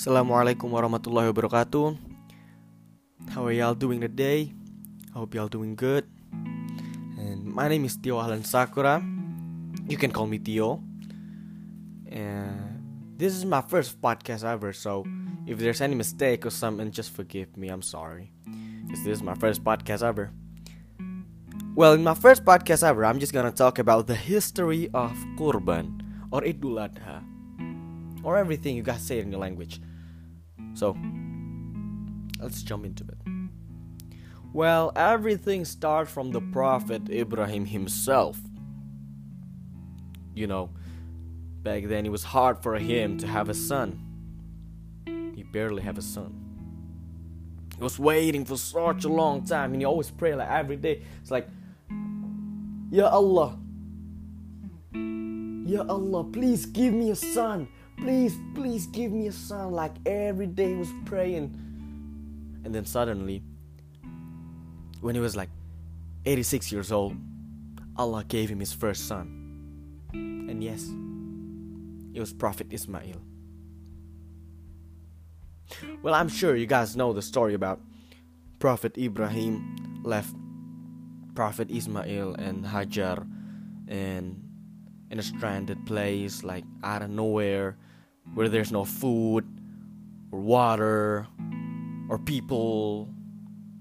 Assalamualaikum warahmatullahi wabarakatuh. How are y'all doing today? I hope y'all doing good. And my name is Tio Alan Sakura. You can call me Tio. And this is my first podcast ever, so if there's any mistake or something, just forgive me. I'm sorry. Because this is my first podcast ever. Well, in my first podcast ever, I'm just gonna talk about the history of Kurban or Idul Adha or everything you guys say in your language. So, let's jump into it. Well, everything starts from the Prophet Ibrahim himself. You know, back then it was hard for him to have a son. He barely have a son. He was waiting for such a long time and he always pray like every day. It's like, Ya Allah, Ya Allah, please give me a son. Please, please give me a son. Like every day he was praying. And then suddenly, when he was like 86 years old, Allah gave him his first son. And yes, it was Prophet Ismail. Well, I'm sure you guys know the story about Prophet Ibrahim left Prophet Ismail and Hajar and in a stranded place like out of nowhere where there's no food or water or people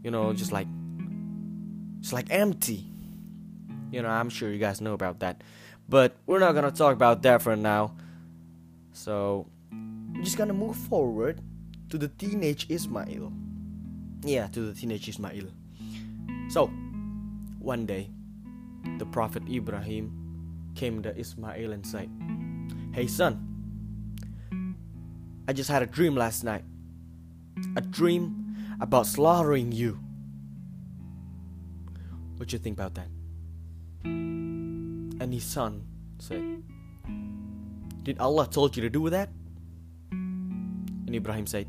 you know just like it's like empty. You know i'm sure you guys know about that. But we're not gonna talk about that for now. So we're just gonna move forward to the teenage ismail. Yeah to the teenage ismail. So one day the prophet ibrahim came to ismail and said hey son I just had a dream last night. A dream about slaughtering you. What you think about that? And his son said, Did Allah told you to do that? And Ibrahim said,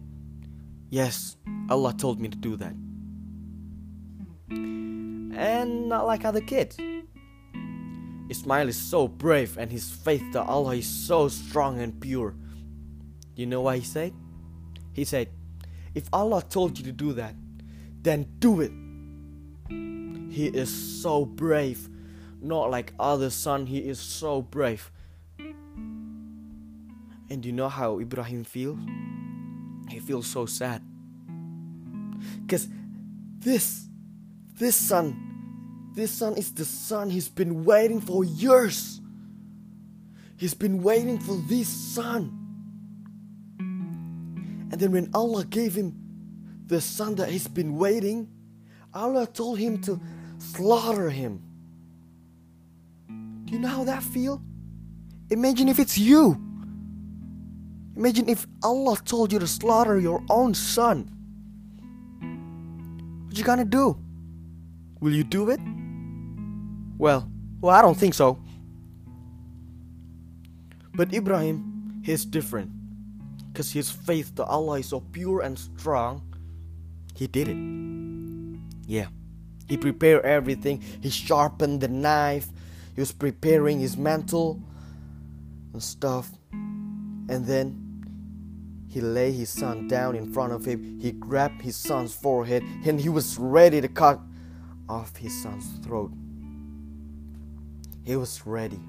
Yes, Allah told me to do that. And not like other kids. Ismail is so brave and his faith to Allah is so strong and pure. You know what he said? He said, If Allah told you to do that, then do it. He is so brave. Not like other son, he is so brave. And you know how Ibrahim feels? He feels so sad. Because this, this son, this son is the son he's been waiting for years. He's been waiting for this son. And then when Allah gave him the son that he's been waiting, Allah told him to slaughter him. Do you know how that feel? Imagine if it's you. Imagine if Allah told you to slaughter your own son. What you gonna do? Will you do it? Well, well, I don't think so. But Ibrahim, he's different because his faith to Allah is so pure and strong, he did it. Yeah. He prepared everything. He sharpened the knife. He was preparing his mantle and stuff. And then he lay his son down in front of him. He grabbed his son's forehead and he was ready to cut off his son's throat. He was ready.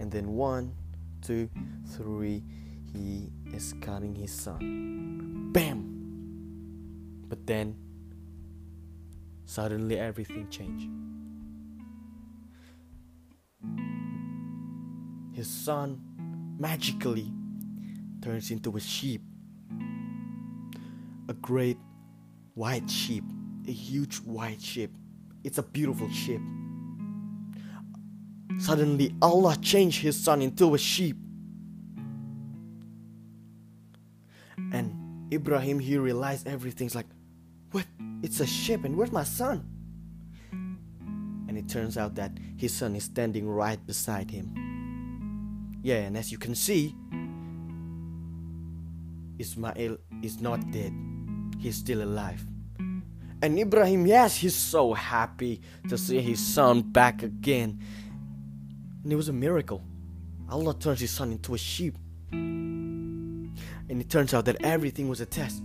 And then one, two, three, he is cutting his son. Bam! But then, suddenly everything changed. His son magically turns into a sheep. A great white sheep. A huge white sheep. It's a beautiful sheep. Suddenly, Allah changed his son into a sheep. And Ibrahim, he realized everything's like, what? It's a sheep, and where's my son? And it turns out that his son is standing right beside him. Yeah, and as you can see, Ismail is not dead, he's still alive. And Ibrahim, yes, he's so happy to see his son back again. And it was a miracle. Allah turns his son into a sheep. And it turns out that everything was a test.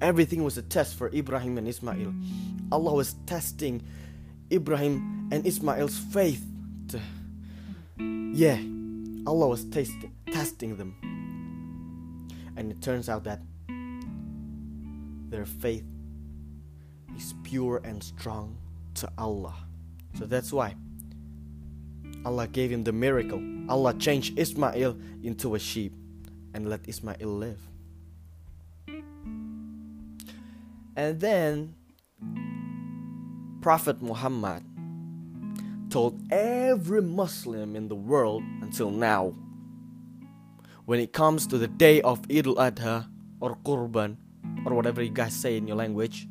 Everything was a test for Ibrahim and Ismail. Allah was testing Ibrahim and Ismail's faith. To, yeah, Allah was taste, testing them. And it turns out that their faith is pure and strong to Allah. So that's why Allah gave him the miracle. Allah changed Ismail into a sheep and let Ismail live. And then Prophet Muhammad told every Muslim in the world until now when it comes to the day of Eid al-Adha or Qurban or whatever you guys say in your language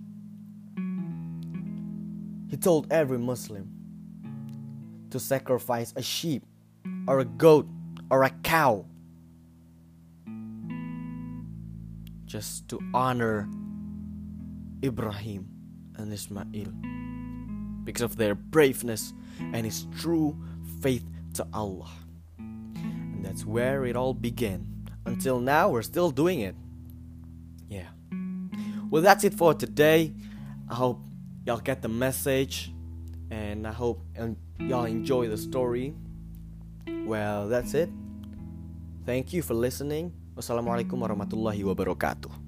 he told every Muslim to sacrifice a sheep or a goat or a cow just to honor Ibrahim and Ismail because of their braveness and his true faith to Allah. And that's where it all began. Until now, we're still doing it. Yeah. Well, that's it for today. I hope y'all get the message and I hope y'all enjoy the story. Well, that's it. Thank you for listening. Wassalamualaikum warahmatullahi wabarakatuh.